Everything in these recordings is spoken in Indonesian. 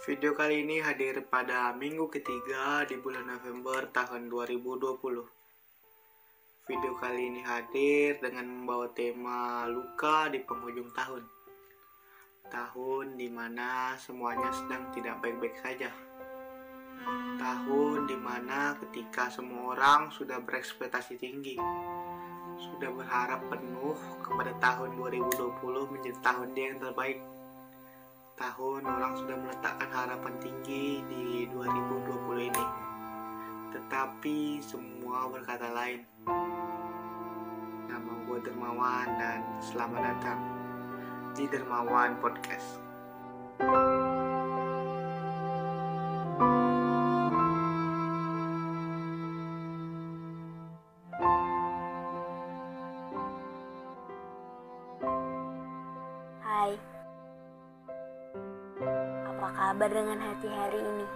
Video kali ini hadir pada minggu ketiga di bulan November tahun 2020. Video kali ini hadir dengan membawa tema luka di penghujung tahun. Tahun di mana semuanya sedang tidak baik-baik saja. Tahun di mana ketika semua orang sudah berekspektasi tinggi, sudah berharap penuh kepada tahun 2020 menjadi tahun yang terbaik tahun orang sudah meletakkan harapan tinggi di 2020 ini. Tetapi semua berkata lain. Nama gue Dermawan dan selamat datang di Dermawan Podcast. Kabar dengan hati hari ini?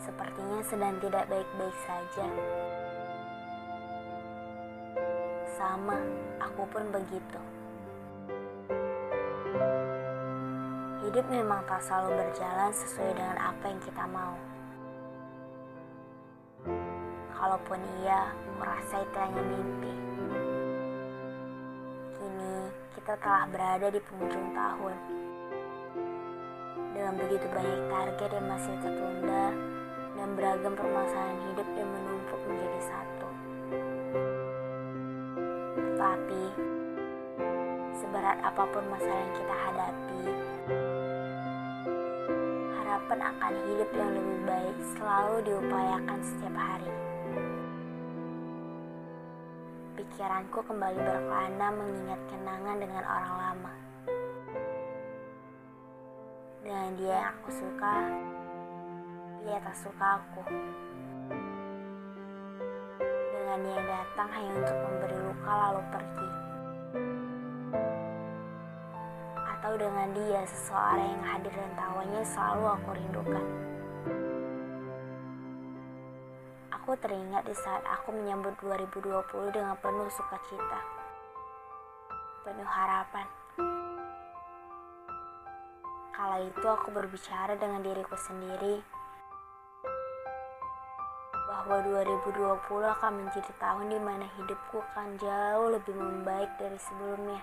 Sepertinya sedang tidak baik-baik saja. Sama, aku pun begitu. Hidup memang tak selalu berjalan sesuai dengan apa yang kita mau. Kalaupun iya, merasa itu hanya mimpi. Kini kita telah berada di penghujung tahun. Dengan begitu banyak target yang masih tertunda dan beragam permasalahan hidup yang menumpuk menjadi satu. Tetapi, seberat apa pun masalah yang kita hadapi, harapan akan hidup yang lebih baik selalu diupayakan setiap hari. Pikiranku kembali berkelana mengingat kenangan dengan orang lama. Dengan dia yang aku suka, dia tak suka aku. Dengan dia yang datang hanya untuk memberi luka lalu pergi. Atau dengan dia seseorang yang hadir dan tawanya selalu aku rindukan. Aku teringat di saat aku menyambut 2020 dengan penuh sukacita. Penuh harapan. Kala itu aku berbicara dengan diriku sendiri bahwa 2020 akan menjadi tahun di mana hidupku akan jauh lebih membaik dari sebelumnya.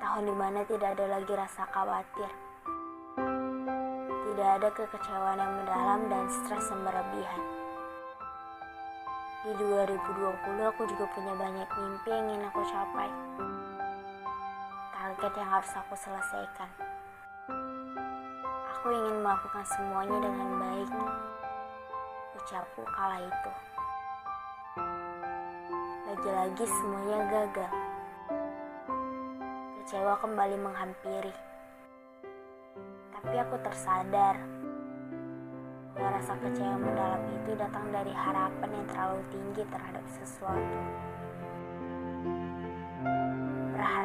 Tahun di mana tidak ada lagi rasa khawatir tidak ada kekecewaan yang mendalam dan stres yang berlebihan. Di 2020 aku juga punya banyak mimpi yang ingin aku capai. Target yang harus aku selesaikan. Aku ingin melakukan semuanya dengan baik. Ucapku kala itu. Lagi-lagi semuanya gagal. Kecewa kembali menghampiri tapi aku tersadar bahwa rasa kecewa mendalam itu datang dari harapan yang terlalu tinggi terhadap sesuatu.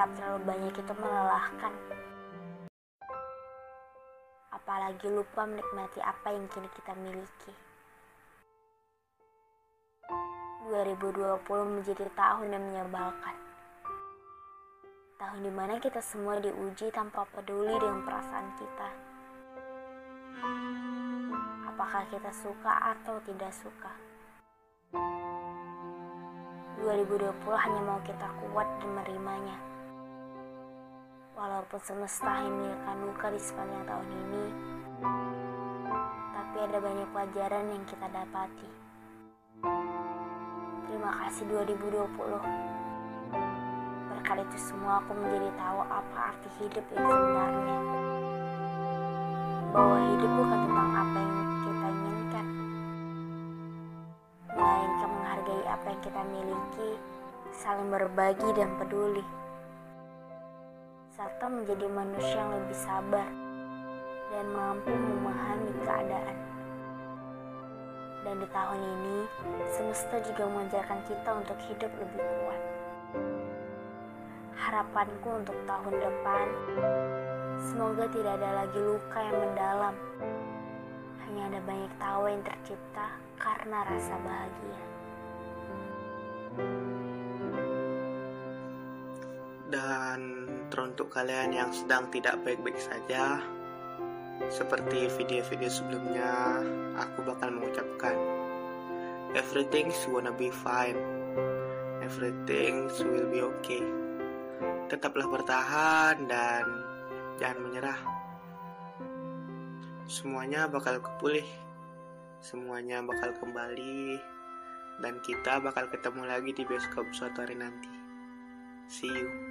Berharap terlalu banyak itu melelahkan. Apalagi lupa menikmati apa yang kini kita miliki. 2020 menjadi tahun yang menyebalkan tahun di mana kita semua diuji tanpa peduli dengan perasaan kita. Apakah kita suka atau tidak suka? 2020 hanya mau kita kuat dan menerimanya. Walaupun semesta menyiapkan luka di sepanjang tahun ini, tapi ada banyak pelajaran yang kita dapati. Terima kasih 2020 berkat itu semua aku menjadi tahu apa arti hidup yang sebenarnya. Bahwa hidup bukan tentang apa yang kita inginkan, melainkan menghargai apa yang kita miliki, saling berbagi dan peduli, serta menjadi manusia yang lebih sabar dan mampu memahami keadaan. Dan di tahun ini, semesta juga mengajarkan kita untuk hidup lebih kuat harapanku untuk tahun depan, semoga tidak ada lagi luka yang mendalam. Hanya ada banyak tawa yang tercipta karena rasa bahagia. Dan Teruntuk kalian yang sedang tidak baik-baik saja, seperti video-video sebelumnya, aku bakal mengucapkan Everything's gonna be fine. Everything will be okay. Tetaplah bertahan dan jangan menyerah. Semuanya bakal kepulih. Semuanya bakal kembali dan kita bakal ketemu lagi di bioskop suatu hari nanti. See you.